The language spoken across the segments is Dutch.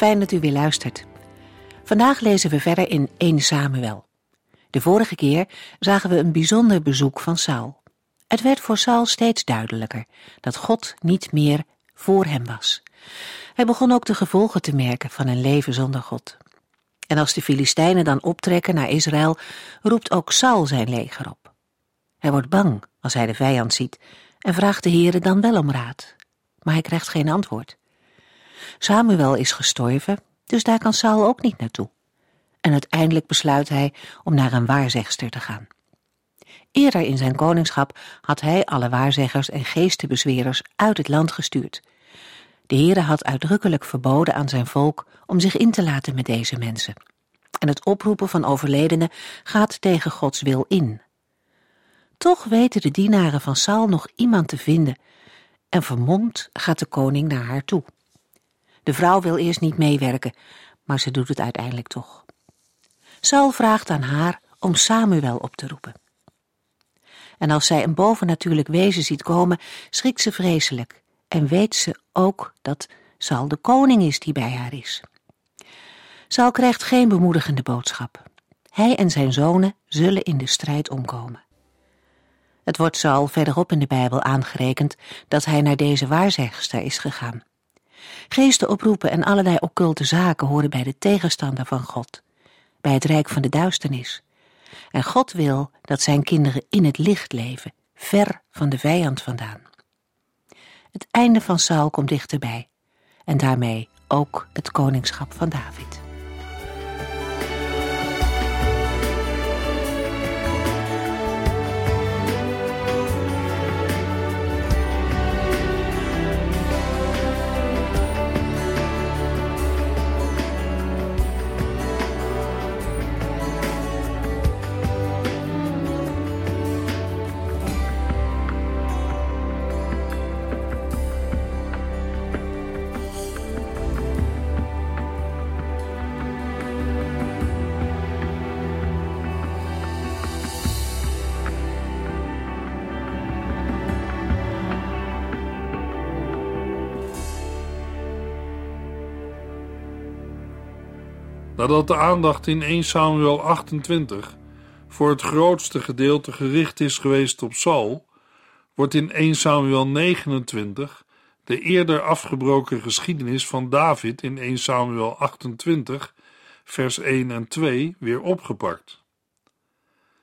Fijn dat u weer luistert. Vandaag lezen we verder in 1 Samuel. De vorige keer zagen we een bijzonder bezoek van Saul. Het werd voor Saul steeds duidelijker dat God niet meer voor hem was. Hij begon ook de gevolgen te merken van een leven zonder God. En als de Filistijnen dan optrekken naar Israël, roept ook Saul zijn leger op. Hij wordt bang als hij de vijand ziet en vraagt de Heere dan wel om raad. Maar hij krijgt geen antwoord. Samuel is gestorven, dus daar kan Saul ook niet naartoe. En uiteindelijk besluit hij om naar een waarzegster te gaan. Eerder in zijn koningschap had hij alle waarzeggers en geestenbezwerers uit het land gestuurd. De Heere had uitdrukkelijk verboden aan zijn volk om zich in te laten met deze mensen. En het oproepen van overledenen gaat tegen Gods wil in. Toch weten de dienaren van Saul nog iemand te vinden, en vermomd gaat de koning naar haar toe. De vrouw wil eerst niet meewerken, maar ze doet het uiteindelijk toch. Saul vraagt aan haar om Samuel op te roepen. En als zij een bovennatuurlijk wezen ziet komen, schrikt ze vreselijk en weet ze ook dat Saul de koning is die bij haar is. Saul krijgt geen bemoedigende boodschap. Hij en zijn zonen zullen in de strijd omkomen. Het wordt Saul verderop in de Bijbel aangerekend dat hij naar deze waarzegster is gegaan. Geesten oproepen en allerlei occulte zaken horen bij de tegenstander van God, bij het rijk van de duisternis. En God wil dat zijn kinderen in het licht leven, ver van de vijand vandaan. Het einde van Saul komt dichterbij en daarmee ook het koningschap van David. Nadat de aandacht in 1 Samuel 28 voor het grootste gedeelte gericht is geweest op Saul, wordt in 1 Samuel 29 de eerder afgebroken geschiedenis van David in 1 Samuel 28, vers 1 en 2 weer opgepakt.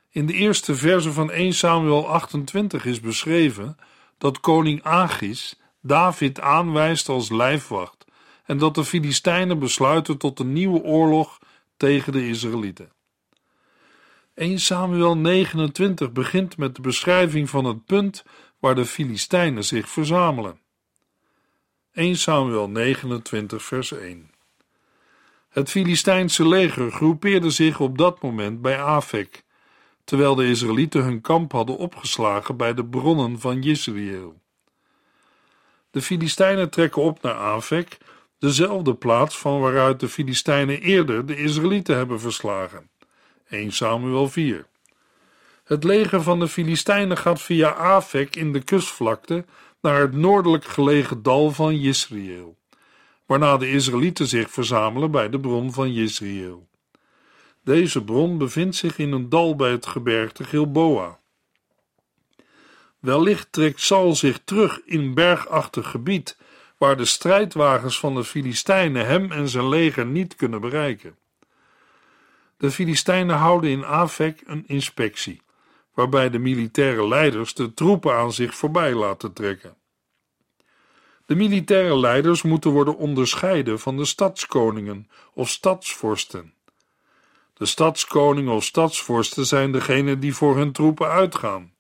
In de eerste verse van 1 Samuel 28 is beschreven dat koning Agis David aanwijst als lijfwacht en dat de Filistijnen besluiten tot een nieuwe oorlog tegen de Israëlieten. 1 Samuel 29 begint met de beschrijving van het punt waar de Filistijnen zich verzamelen. 1 Samuel 29 vers 1 Het Filistijnse leger groepeerde zich op dat moment bij Afek, terwijl de Israëlieten hun kamp hadden opgeslagen bij de bronnen van Jezreel. De Filistijnen trekken op naar Afek dezelfde plaats van waaruit de Filistijnen eerder de Israëlieten hebben verslagen. 1 Samuel 4. Het leger van de Filistijnen gaat via Afek in de kustvlakte naar het noordelijk gelegen dal van Jezreel, waarna de Israëlieten zich verzamelen bij de bron van Jezreel. Deze bron bevindt zich in een dal bij het gebergte Gilboa. Wellicht trekt Saul zich terug in bergachtig gebied waar de strijdwagens van de Filistijnen hem en zijn leger niet kunnen bereiken. De Filistijnen houden in Afek een inspectie, waarbij de militaire leiders de troepen aan zich voorbij laten trekken. De militaire leiders moeten worden onderscheiden van de stadskoningen of stadsvorsten. De stadskoningen of stadsvorsten zijn degenen die voor hun troepen uitgaan.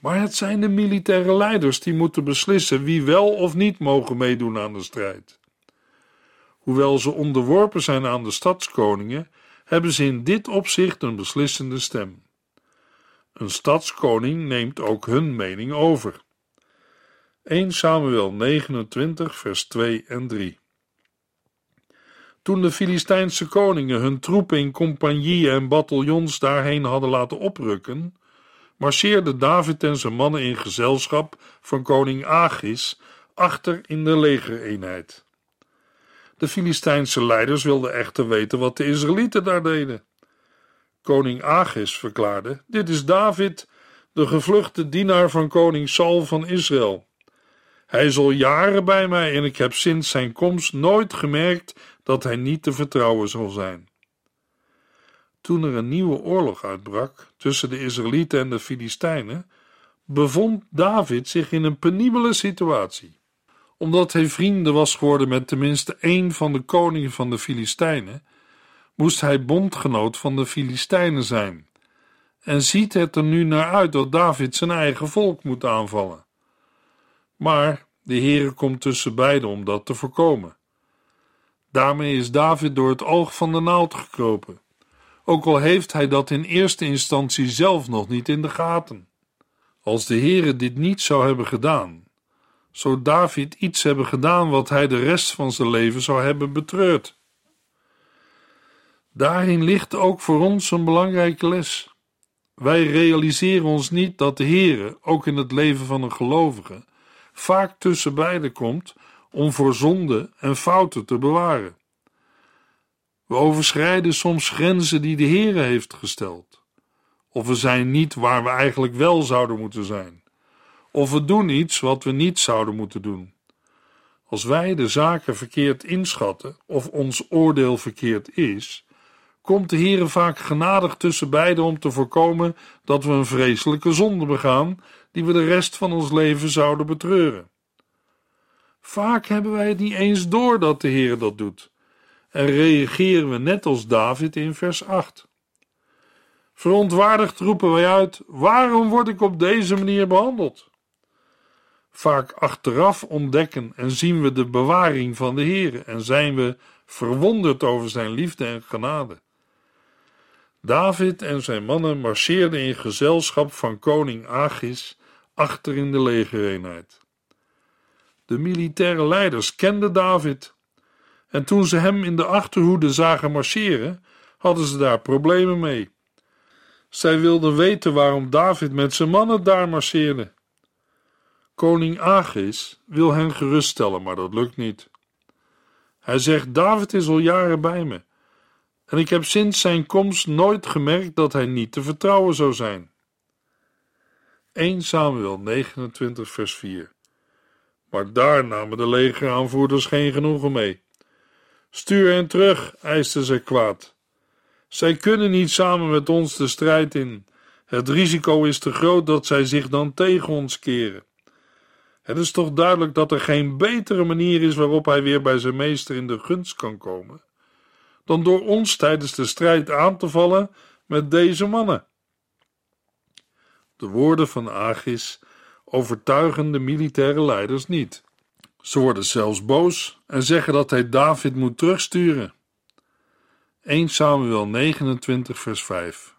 Maar het zijn de militaire leiders die moeten beslissen wie wel of niet mogen meedoen aan de strijd. Hoewel ze onderworpen zijn aan de stadskoningen, hebben ze in dit opzicht een beslissende stem. Een stadskoning neemt ook hun mening over. 1 Samuel 29, vers 2 en 3. Toen de Filistijnse koningen hun troepen in compagnieën en bataljons daarheen hadden laten oprukken, marcheerde David en zijn mannen in gezelschap van koning Agis achter in de legereenheid. De Filistijnse leiders wilden echter weten wat de Israëlieten daar deden. Koning Agis verklaarde: Dit is David, de gevluchte dienaar van koning Saul van Israël. Hij is al jaren bij mij en ik heb sinds zijn komst nooit gemerkt dat hij niet te vertrouwen zal zijn. Toen er een nieuwe oorlog uitbrak tussen de Israëlieten en de Filistijnen, bevond David zich in een penibele situatie. Omdat hij vrienden was geworden met tenminste één van de koningen van de Filistijnen, moest hij bondgenoot van de Filistijnen zijn. En ziet het er nu naar uit dat David zijn eigen volk moet aanvallen. Maar de Heere komt tussen beiden om dat te voorkomen. Daarmee is David door het oog van de naald gekropen, ook al heeft hij dat in eerste instantie zelf nog niet in de gaten. Als de Heere dit niet zou hebben gedaan, zou David iets hebben gedaan wat hij de rest van zijn leven zou hebben betreurd. Daarin ligt ook voor ons een belangrijke les. Wij realiseren ons niet dat de Heere, ook in het leven van een gelovige, vaak tussen beiden komt om voor zonde en fouten te bewaren. We overschrijden soms grenzen die de Heere heeft gesteld. Of we zijn niet waar we eigenlijk wel zouden moeten zijn. Of we doen iets wat we niet zouden moeten doen. Als wij de zaken verkeerd inschatten of ons oordeel verkeerd is, komt de Heere vaak genadig tussen beiden om te voorkomen dat we een vreselijke zonde begaan die we de rest van ons leven zouden betreuren. Vaak hebben wij het niet eens door dat de Heer dat doet en reageren we net als David in vers 8. Verontwaardigd roepen wij uit: waarom word ik op deze manier behandeld? Vaak achteraf ontdekken en zien we de bewaring van de Heer en zijn we verwonderd over zijn liefde en genade. David en zijn mannen marcheerden in gezelschap van koning Agis achter in de legereenheid. De militaire leiders kenden David en toen ze hem in de achterhoede zagen marcheren, hadden ze daar problemen mee. Zij wilden weten waarom David met zijn mannen daar marcheerde. Koning Agis wil hen geruststellen, maar dat lukt niet. Hij zegt: David is al jaren bij me en ik heb sinds zijn komst nooit gemerkt dat hij niet te vertrouwen zou zijn. 1 Samuel 29, vers 4. Maar daar namen de legeraanvoerders geen genoegen mee. Stuur hen terug, eisten ze kwaad. Zij kunnen niet samen met ons de strijd in. Het risico is te groot dat zij zich dan tegen ons keren. Het is toch duidelijk dat er geen betere manier is waarop hij weer bij zijn meester in de gunst kan komen dan door ons tijdens de strijd aan te vallen met deze mannen. De woorden van Agis overtuigen de militaire leiders niet. Ze worden zelfs boos en zeggen dat hij David moet terugsturen. 1 Samuel 29, vers 5.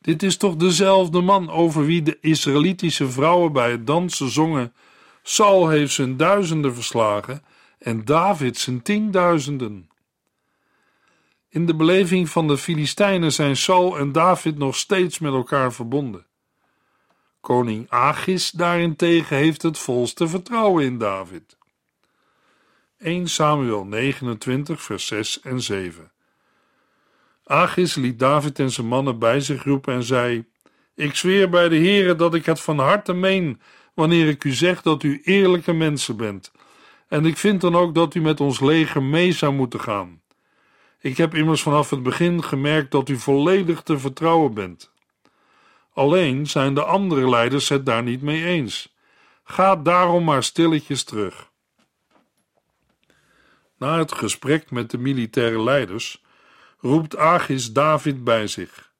Dit is toch dezelfde man over wie de Israëlitische vrouwen bij het dansen zongen: Saul heeft zijn duizenden verslagen en David zijn tienduizenden. In de beleving van de Filistijnen zijn Saul en David nog steeds met elkaar verbonden. Koning Agis daarentegen heeft het volste vertrouwen in David. 1 Samuel 29, vers 6 en 7. Agis liet David en zijn mannen bij zich roepen en zei: Ik zweer bij de Heere dat ik het van harte meen wanneer ik u zeg dat u eerlijke mensen bent. En ik vind dan ook dat u met ons leger mee zou moeten gaan. Ik heb immers vanaf het begin gemerkt dat u volledig te vertrouwen bent. Alleen zijn de andere leiders het daar niet mee eens. Ga daarom maar stilletjes terug. Na het gesprek met de militaire leiders roept Agis David bij zich.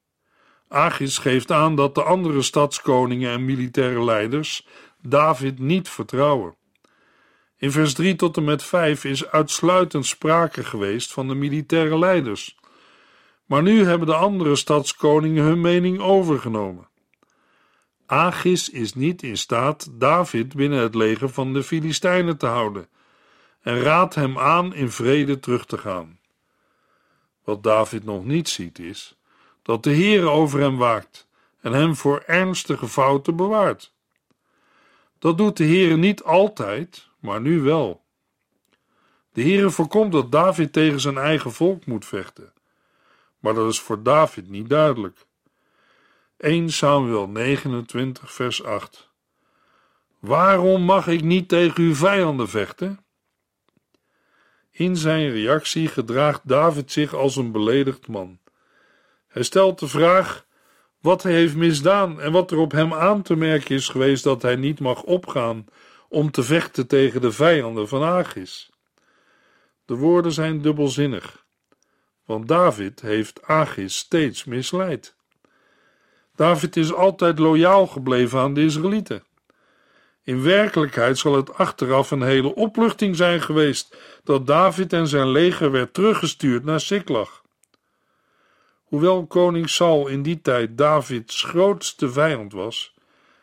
Agis geeft aan dat de andere stadskoningen en militaire leiders David niet vertrouwen. In vers 3 tot en met 5 is uitsluitend sprake geweest van de militaire leiders. Maar nu hebben de andere stadskoningen hun mening overgenomen. Agis is niet in staat David binnen het leger van de Filistijnen te houden en raadt hem aan in vrede terug te gaan. Wat David nog niet ziet is dat de Heer over hem waakt en hem voor ernstige fouten bewaart. Dat doet de Heer niet altijd, maar nu wel. De Heer voorkomt dat David tegen zijn eigen volk moet vechten, maar dat is voor David niet duidelijk. 1 Samuel 29, vers 8. Waarom mag ik niet tegen uw vijanden vechten? In zijn reactie gedraagt David zich als een beledigd man. Hij stelt de vraag wat hij heeft misdaan en wat er op hem aan te merken is geweest dat hij niet mag opgaan om te vechten tegen de vijanden van Agis. De woorden zijn dubbelzinnig, want David heeft Agis steeds misleid. David is altijd loyaal gebleven aan de Israëlieten. In werkelijkheid zal het achteraf een hele opluchting zijn geweest dat David en zijn leger werd teruggestuurd naar Siklag. Hoewel koning Saul in die tijd Davids grootste vijand was,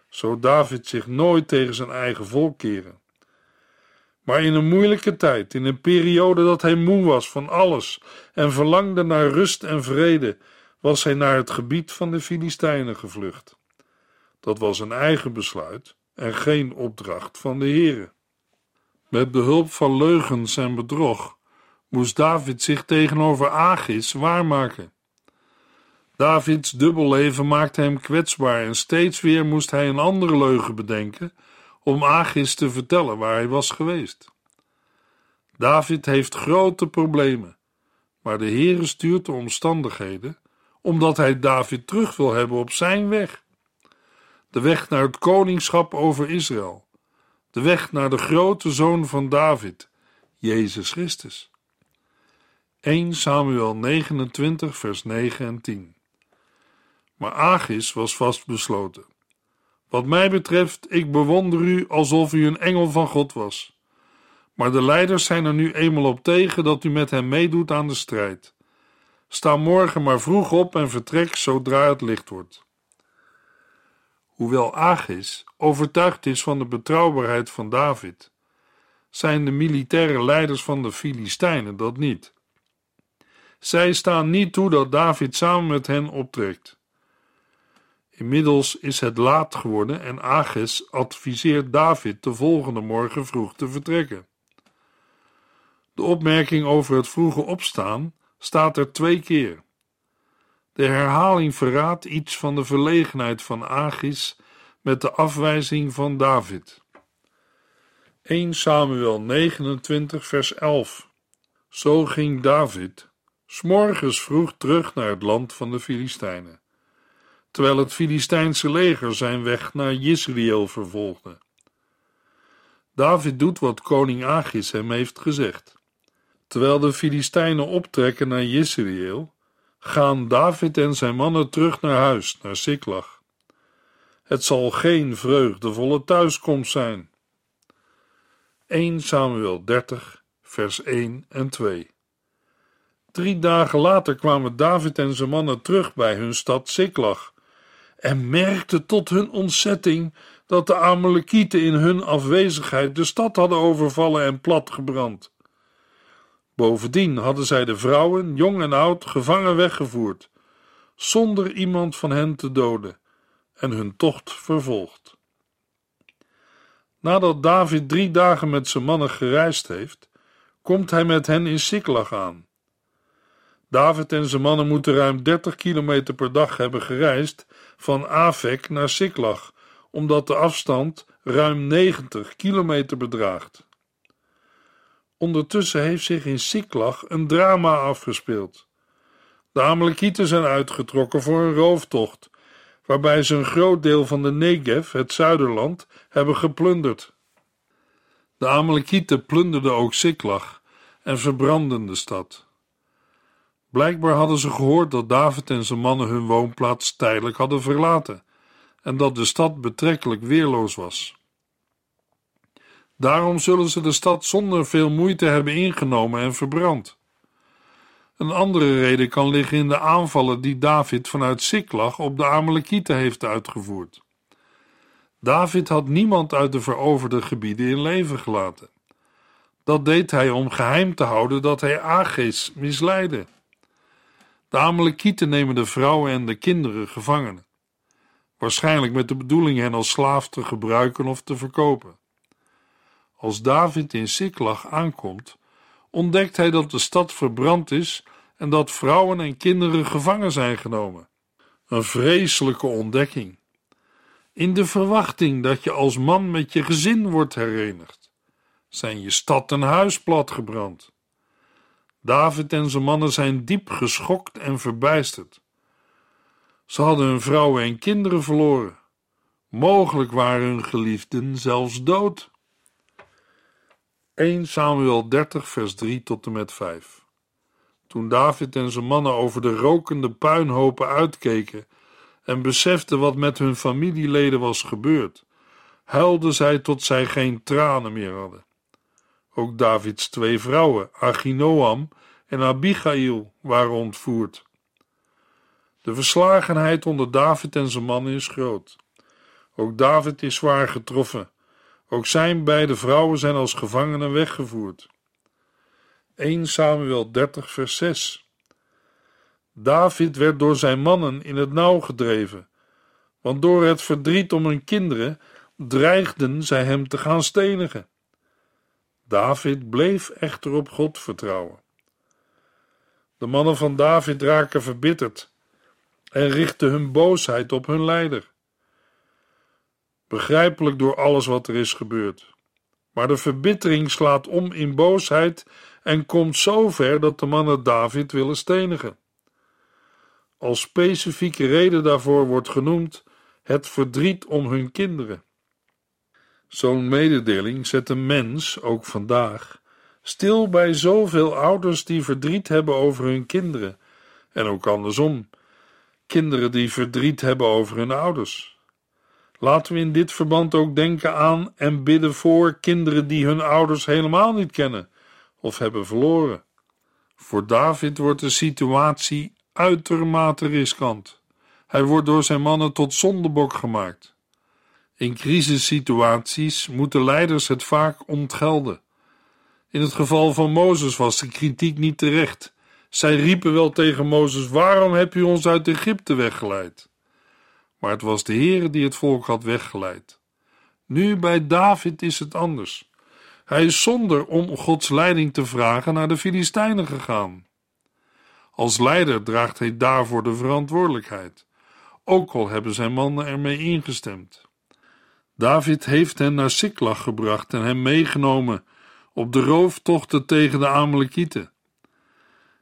zou David zich nooit tegen zijn eigen volk keren. Maar in een moeilijke tijd, in een periode dat hij moe was van alles en verlangde naar rust en vrede, was hij naar het gebied van de Filistijnen gevlucht. Dat was een eigen besluit en geen opdracht van de Heere. Met behulp van leugens en bedrog moest David zich tegenover Agis waarmaken. Davids dubbelleven maakte hem kwetsbaar en steeds weer moest hij een andere leugen bedenken om Agis te vertellen waar hij was geweest. David heeft grote problemen, maar de Heere stuurt de omstandigheden omdat hij David terug wil hebben op zijn weg. De weg naar het koningschap over Israël. De weg naar de grote zoon van David, Jezus Christus. 1 Samuel 29, vers 9 en 10. Maar Agis was vastbesloten. Wat mij betreft, ik bewonder u alsof u een engel van God was. Maar de leiders zijn er nu eenmaal op tegen dat u met hem meedoet aan de strijd. Sta morgen maar vroeg op en vertrek zodra het licht wordt. Hoewel Agis overtuigd is van de betrouwbaarheid van David, zijn de militaire leiders van de Filistijnen dat niet. Zij staan niet toe dat David samen met hen optrekt. Inmiddels is het laat geworden en Agis adviseert David de volgende morgen vroeg te vertrekken. De opmerking over het vroege opstaan staat er twee keer. De herhaling verraadt iets van de verlegenheid van Agis met de afwijzing van David. 1 Samuel 29, vers 11. Zo ging David, s'morgens vroeg terug naar het land van de Filistijnen, terwijl het Filistijnse leger zijn weg naar Jezreel vervolgde. David doet wat koning Agis hem heeft gezegd. Terwijl de Filistijnen optrekken naar Jezreel, gaan David en zijn mannen terug naar huis, naar Siklag. Het zal geen vreugdevolle thuiskomst zijn. 1 Samuel 30, vers 1 en 2. Drie dagen later kwamen David en zijn mannen terug bij hun stad Siklag en merkten tot hun ontzetting dat de Amalekieten in hun afwezigheid de stad hadden overvallen en platgebrand. Bovendien hadden zij de vrouwen, jong en oud, gevangen weggevoerd, zonder iemand van hen te doden, en hun tocht vervolgd. Nadat David drie dagen met zijn mannen gereisd heeft, komt hij met hen in Siklag aan. David en zijn mannen moeten ruim 30 kilometer per dag hebben gereisd van Afek naar Siklag, omdat de afstand ruim 90 kilometer bedraagt. Ondertussen heeft zich in Siklag een drama afgespeeld. De Amalekieten zijn uitgetrokken voor een rooftocht, waarbij ze een groot deel van de Negev, het zuiderland, hebben geplunderd. De Amalekieten plunderden ook Siklag en verbrandden de stad. Blijkbaar hadden ze gehoord dat David en zijn mannen hun woonplaats tijdelijk hadden verlaten en dat de stad betrekkelijk weerloos was. Daarom zullen ze de stad zonder veel moeite hebben ingenomen en verbrand. Een andere reden kan liggen in de aanvallen die David vanuit Siklag op de Amalekieten heeft uitgevoerd. David had niemand uit de veroverde gebieden in leven gelaten. Dat deed hij om geheim te houden dat hij Ages misleidde. De Amalekieten nemen de vrouwen en de kinderen gevangen, waarschijnlijk met de bedoeling hen als slaaf te gebruiken of te verkopen. Als David in Siklag aankomt, ontdekt hij dat de stad verbrand is en dat vrouwen en kinderen gevangen zijn genomen. Een vreselijke ontdekking. In de verwachting dat je als man met je gezin wordt herenigd, zijn je stad en huis platgebrand. David en zijn mannen zijn diep geschokt en verbijsterd. Ze hadden hun vrouwen en kinderen verloren. Mogelijk waren hun geliefden zelfs dood. 1 Samuel 30, vers 3 tot en met 5. Toen David en zijn mannen over de rokende puinhopen uitkeken en beseften wat met hun familieleden was gebeurd, huilden zij tot zij geen tranen meer hadden. Ook Davids twee vrouwen, Achinoam en Abigail, waren ontvoerd. De verslagenheid onder David en zijn mannen is groot. Ook David is zwaar getroffen. Ook zijn beide vrouwen zijn als gevangenen weggevoerd. 1 Samuel 30, vers 6. David werd door zijn mannen in het nauw gedreven, want door het verdriet om hun kinderen dreigden zij hem te gaan stenigen. David bleef echter op God vertrouwen. De mannen van David raken verbitterd en richten hun boosheid op hun leider. Begrijpelijk door alles wat er is gebeurd. Maar de verbittering slaat om in boosheid en komt zo ver dat de mannen David willen stenigen. Als specifieke reden daarvoor wordt genoemd het verdriet om hun kinderen. Zo'n mededeling zet een mens, ook vandaag, stil bij zoveel ouders die verdriet hebben over hun kinderen, en ook andersom, kinderen die verdriet hebben over hun ouders. Laten we in dit verband ook denken aan en bidden voor kinderen die hun ouders helemaal niet kennen of hebben verloren. Voor David wordt de situatie uitermate riskant. Hij wordt door zijn mannen tot zondebok gemaakt. In crisissituaties moeten leiders het vaak ontgelden. In het geval van Mozes was de kritiek niet terecht. Zij riepen wel tegen Mozes: Waarom heb je ons uit Egypte weggeleid? Maar het was de Heere die het volk had weggeleid. Nu bij David is het anders. Hij is zonder om Gods leiding te vragen naar de Filistijnen gegaan. Als leider draagt hij daarvoor de verantwoordelijkheid, ook al hebben zijn mannen ermee ingestemd. David heeft hen naar Siklag gebracht en hem meegenomen op de rooftochten tegen de Amalekieten.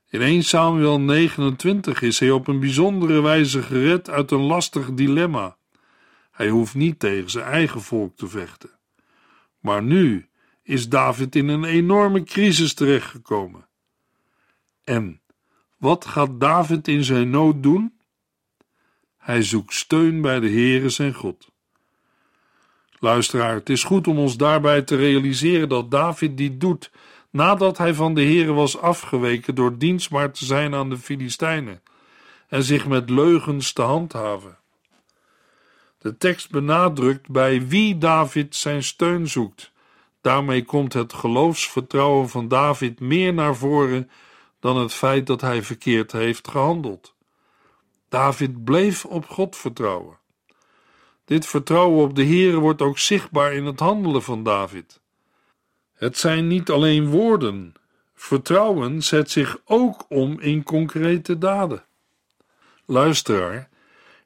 In 1 Samuel 29 is hij op een bijzondere wijze gered uit een lastig dilemma. Hij hoeft niet tegen zijn eigen volk te vechten. Maar nu is David in een enorme crisis terechtgekomen. En wat gaat David in zijn nood doen? Hij zoekt steun bij de Heere zijn God. Luisteraar, het is goed om ons daarbij te realiseren dat David dit doet nadat hij van de Heere was afgeweken door dienstbaar te zijn aan de Filistijnen en zich met leugens te handhaven. De tekst benadrukt bij wie David zijn steun zoekt. Daarmee komt het geloofsvertrouwen van David meer naar voren dan het feit dat hij verkeerd heeft gehandeld. David bleef op God vertrouwen. Dit vertrouwen op de Heere wordt ook zichtbaar in het handelen van David. Het zijn niet alleen woorden. Vertrouwen zet zich ook om in concrete daden. Luisteraar,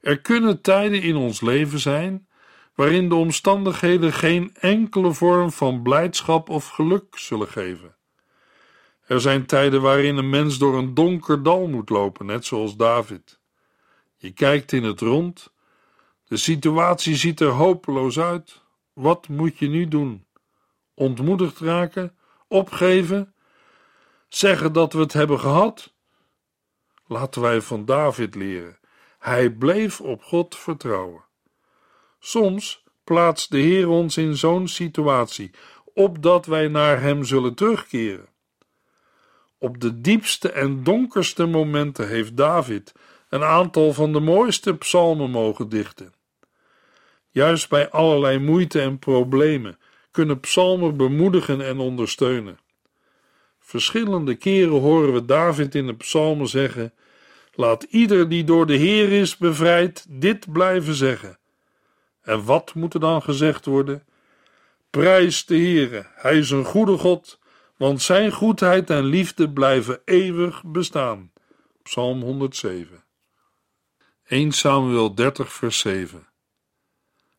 er kunnen tijden in ons leven zijn waarin de omstandigheden geen enkele vorm van blijdschap of geluk zullen geven. Er zijn tijden waarin een mens door een donker dal moet lopen, net zoals David. Je kijkt in het rond. De situatie ziet er hopeloos uit. Wat moet je nu doen? Ontmoedigd raken? Opgeven? Zeggen dat we het hebben gehad? Laten wij van David leren. Hij bleef op God vertrouwen. Soms plaatst de Heer ons in zo'n situatie opdat wij naar hem zullen terugkeren. Op de diepste en donkerste momenten heeft David een aantal van de mooiste psalmen mogen dichten. Juist bij allerlei moeite en problemen kunnen psalmen bemoedigen en ondersteunen. Verschillende keren horen we David in de psalmen zeggen: Laat ieder die door de Heer is bevrijd dit blijven zeggen. En wat moet er dan gezegd worden? Prijs de Heere, Hij is een goede God, want Zijn goedheid en liefde blijven eeuwig bestaan. Psalm 107. 1 Samuel 30 vers 7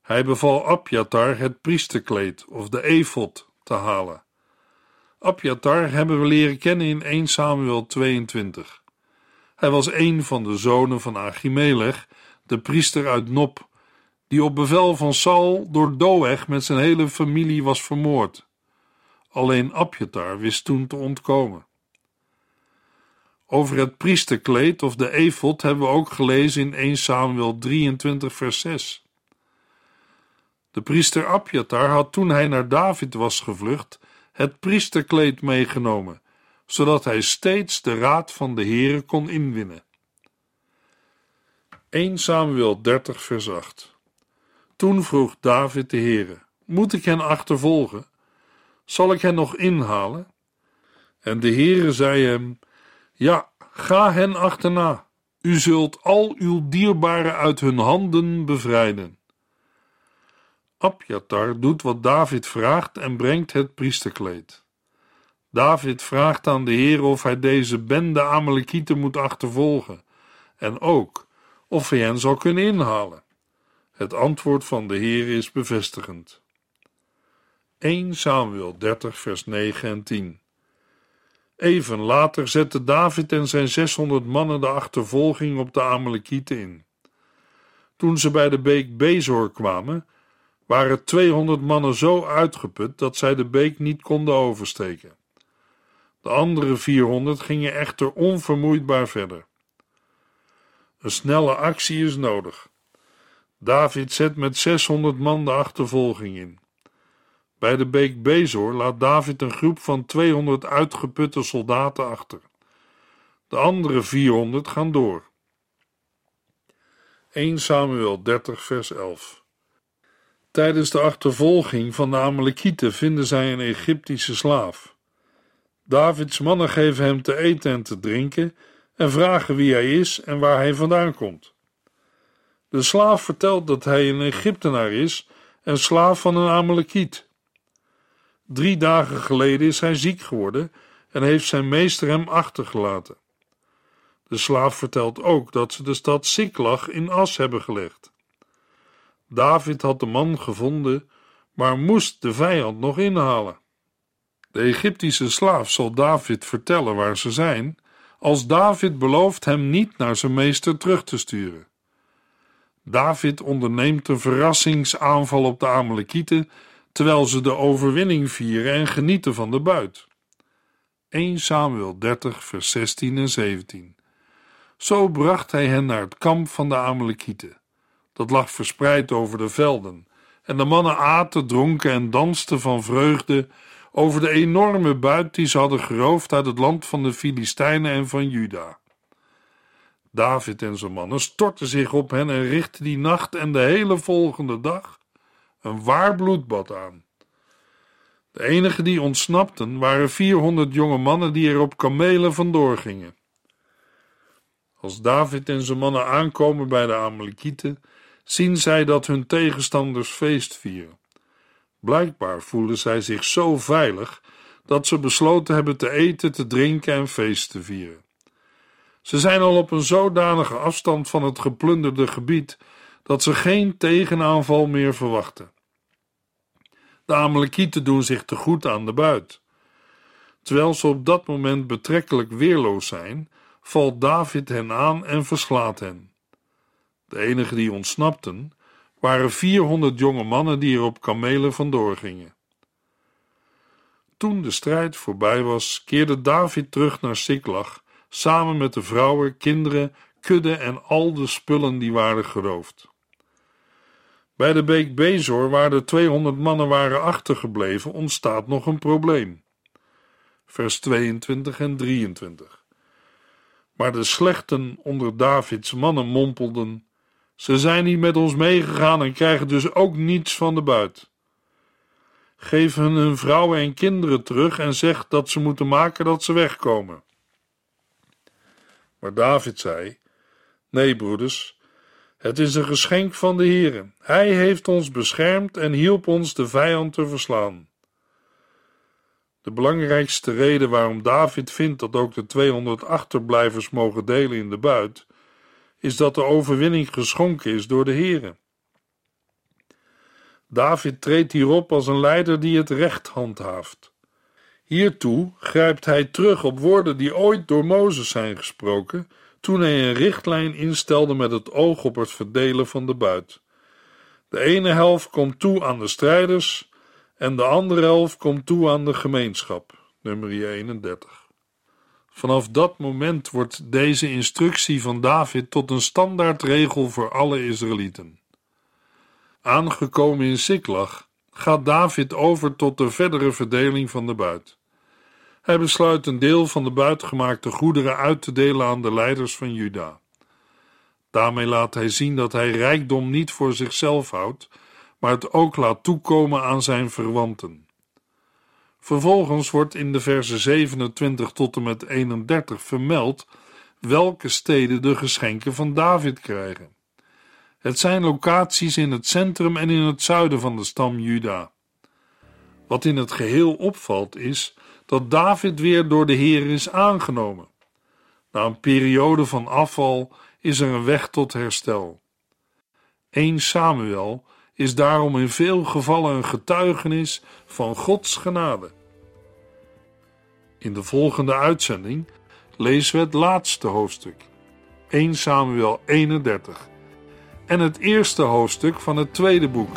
Hij beval Abjatar het priesterkleed of de efod te halen. Abjatar hebben we leren kennen in 1 Samuel 22. Hij was een van de zonen van Achimelech, de priester uit Nop, die op bevel van Saul door Doeg met zijn hele familie was vermoord. Alleen Abjatar wist toen te ontkomen. Over het priesterkleed of de efod hebben we ook gelezen in 1 Samuel 23 vers 6. De priester Abjatar had toen hij naar David was gevlucht het priesterkleed meegenomen, zodat hij steeds de raad van de Heere kon inwinnen. 1 Samuel 30 vers 8 Toen vroeg David de Heere, moet ik hen achtervolgen? Zal ik hen nog inhalen? En de Heere zei hem, ja, ga hen achterna. U zult al uw dierbaren uit hun handen bevrijden. Abjatar doet wat David vraagt en brengt het priesterkleed. David vraagt aan de Heer of hij deze bende Amalekieten moet achtervolgen en ook of hij hen zal kunnen inhalen. Het antwoord van de Heer is bevestigend. 1 Samuel 30 vers 9 en 10 Even later zette David en zijn 600 mannen de achtervolging op de Amalekieten in. Toen ze bij de beek Bezor kwamen, waren 200 mannen zo uitgeput dat zij de beek niet konden oversteken. De andere 400 gingen echter onvermoeidbaar verder. Een snelle actie is nodig. David zet met 600 man de achtervolging in. Bij de beek Bezor laat David een groep van 200 uitgeputte soldaten achter. De andere 400 gaan door. 1 Samuel 30 vers 11 Tijdens de achtervolging van de Amalekieten vinden zij een Egyptische slaaf. Davids mannen geven hem te eten en te drinken en vragen wie hij is en waar hij vandaan komt. De slaaf vertelt dat hij een Egyptenaar is en slaaf van een Amalekiet. Drie dagen geleden is hij ziek geworden en heeft zijn meester hem achtergelaten. De slaaf vertelt ook dat ze de stad Siklag in as hebben gelegd. David had de man gevonden, maar moest de vijand nog inhalen. De Egyptische slaaf zal David vertellen waar ze zijn, als David belooft hem niet naar zijn meester terug te sturen. David onderneemt een verrassingsaanval op de Amalekieten, terwijl ze de overwinning vieren en genieten van de buit. 1 Samuel 30, vers 16 en 17. Zo bracht hij hen naar het kamp van de Amalekieten dat lag verspreid over de velden. En de mannen aten, dronken en dansten van vreugde over de enorme buit die ze hadden geroofd uit het land van de Filistijnen en van Juda. David en zijn mannen stortten zich op hen en richtten die nacht en de hele volgende dag een waar bloedbad aan. De enigen die ontsnapten waren 400 jonge mannen die er op kamelen vandoor gingen. Als David en zijn mannen aankomen bij de Amalekieten, zien zij dat hun tegenstanders feest vieren. Blijkbaar voelen zij zich zo veilig dat ze besloten hebben te eten, te drinken en feest te vieren. Ze zijn al op een zodanige afstand van het geplunderde gebied dat ze geen tegenaanval meer verwachten. De Amalekieten doen zich te goed aan de buit. Terwijl ze op dat moment betrekkelijk weerloos zijn, valt David hen aan en verslaat hen. De enigen die ontsnapten waren 400 jonge mannen die er op kamelen vandoor gingen. Toen de strijd voorbij was, keerde David terug naar Siklag, samen met de vrouwen, kinderen, kudde en al de spullen die waren geroofd. Bij de beek Bezor, waar de 200 mannen waren achtergebleven, ontstaat nog een probleem. Vers 22 en 23. Maar de slechten onder Davids mannen mompelden: Ze zijn niet met ons meegegaan en krijgen dus ook niets van de buit. Geef hun hun vrouwen en kinderen terug en zeg dat ze moeten maken dat ze wegkomen. Maar David zei: Nee, broeders, het is een geschenk van de Heere. Hij heeft ons beschermd en hielp ons de vijand te verslaan. De belangrijkste reden waarom David vindt dat ook de 200 achterblijvers mogen delen in de buit, is dat de overwinning geschonken is door de Heere. David treedt hierop als een leider die het recht handhaaft. Hiertoe grijpt hij terug op woorden die ooit door Mozes zijn gesproken, toen hij een richtlijn instelde met het oog op het verdelen van de buit. De ene helft komt toe aan de strijders en de andere helft komt toe aan de gemeenschap. Nummer 31. Vanaf dat moment wordt deze instructie van David tot een standaardregel voor alle Israëlieten. Aangekomen in Siklag gaat David over tot de verdere verdeling van de buit. Hij besluit een deel van de buitgemaakte goederen uit te delen aan de leiders van Juda. Daarmee laat hij zien dat hij rijkdom niet voor zichzelf houdt, maar het ook laat toekomen aan zijn verwanten. Vervolgens wordt in de versen 27 tot en met 31 vermeld welke steden de geschenken van David krijgen. Het zijn locaties in het centrum en in het zuiden van de stam Juda. Wat in het geheel opvalt is dat David weer door de Heer is aangenomen. Na een periode van afval is er een weg tot herstel. 1 Samuel is daarom in veel gevallen een getuigenis van Gods genade. In de volgende uitzending lezen we het laatste hoofdstuk, 1 Samuel 31, en het eerste hoofdstuk van het tweede boek.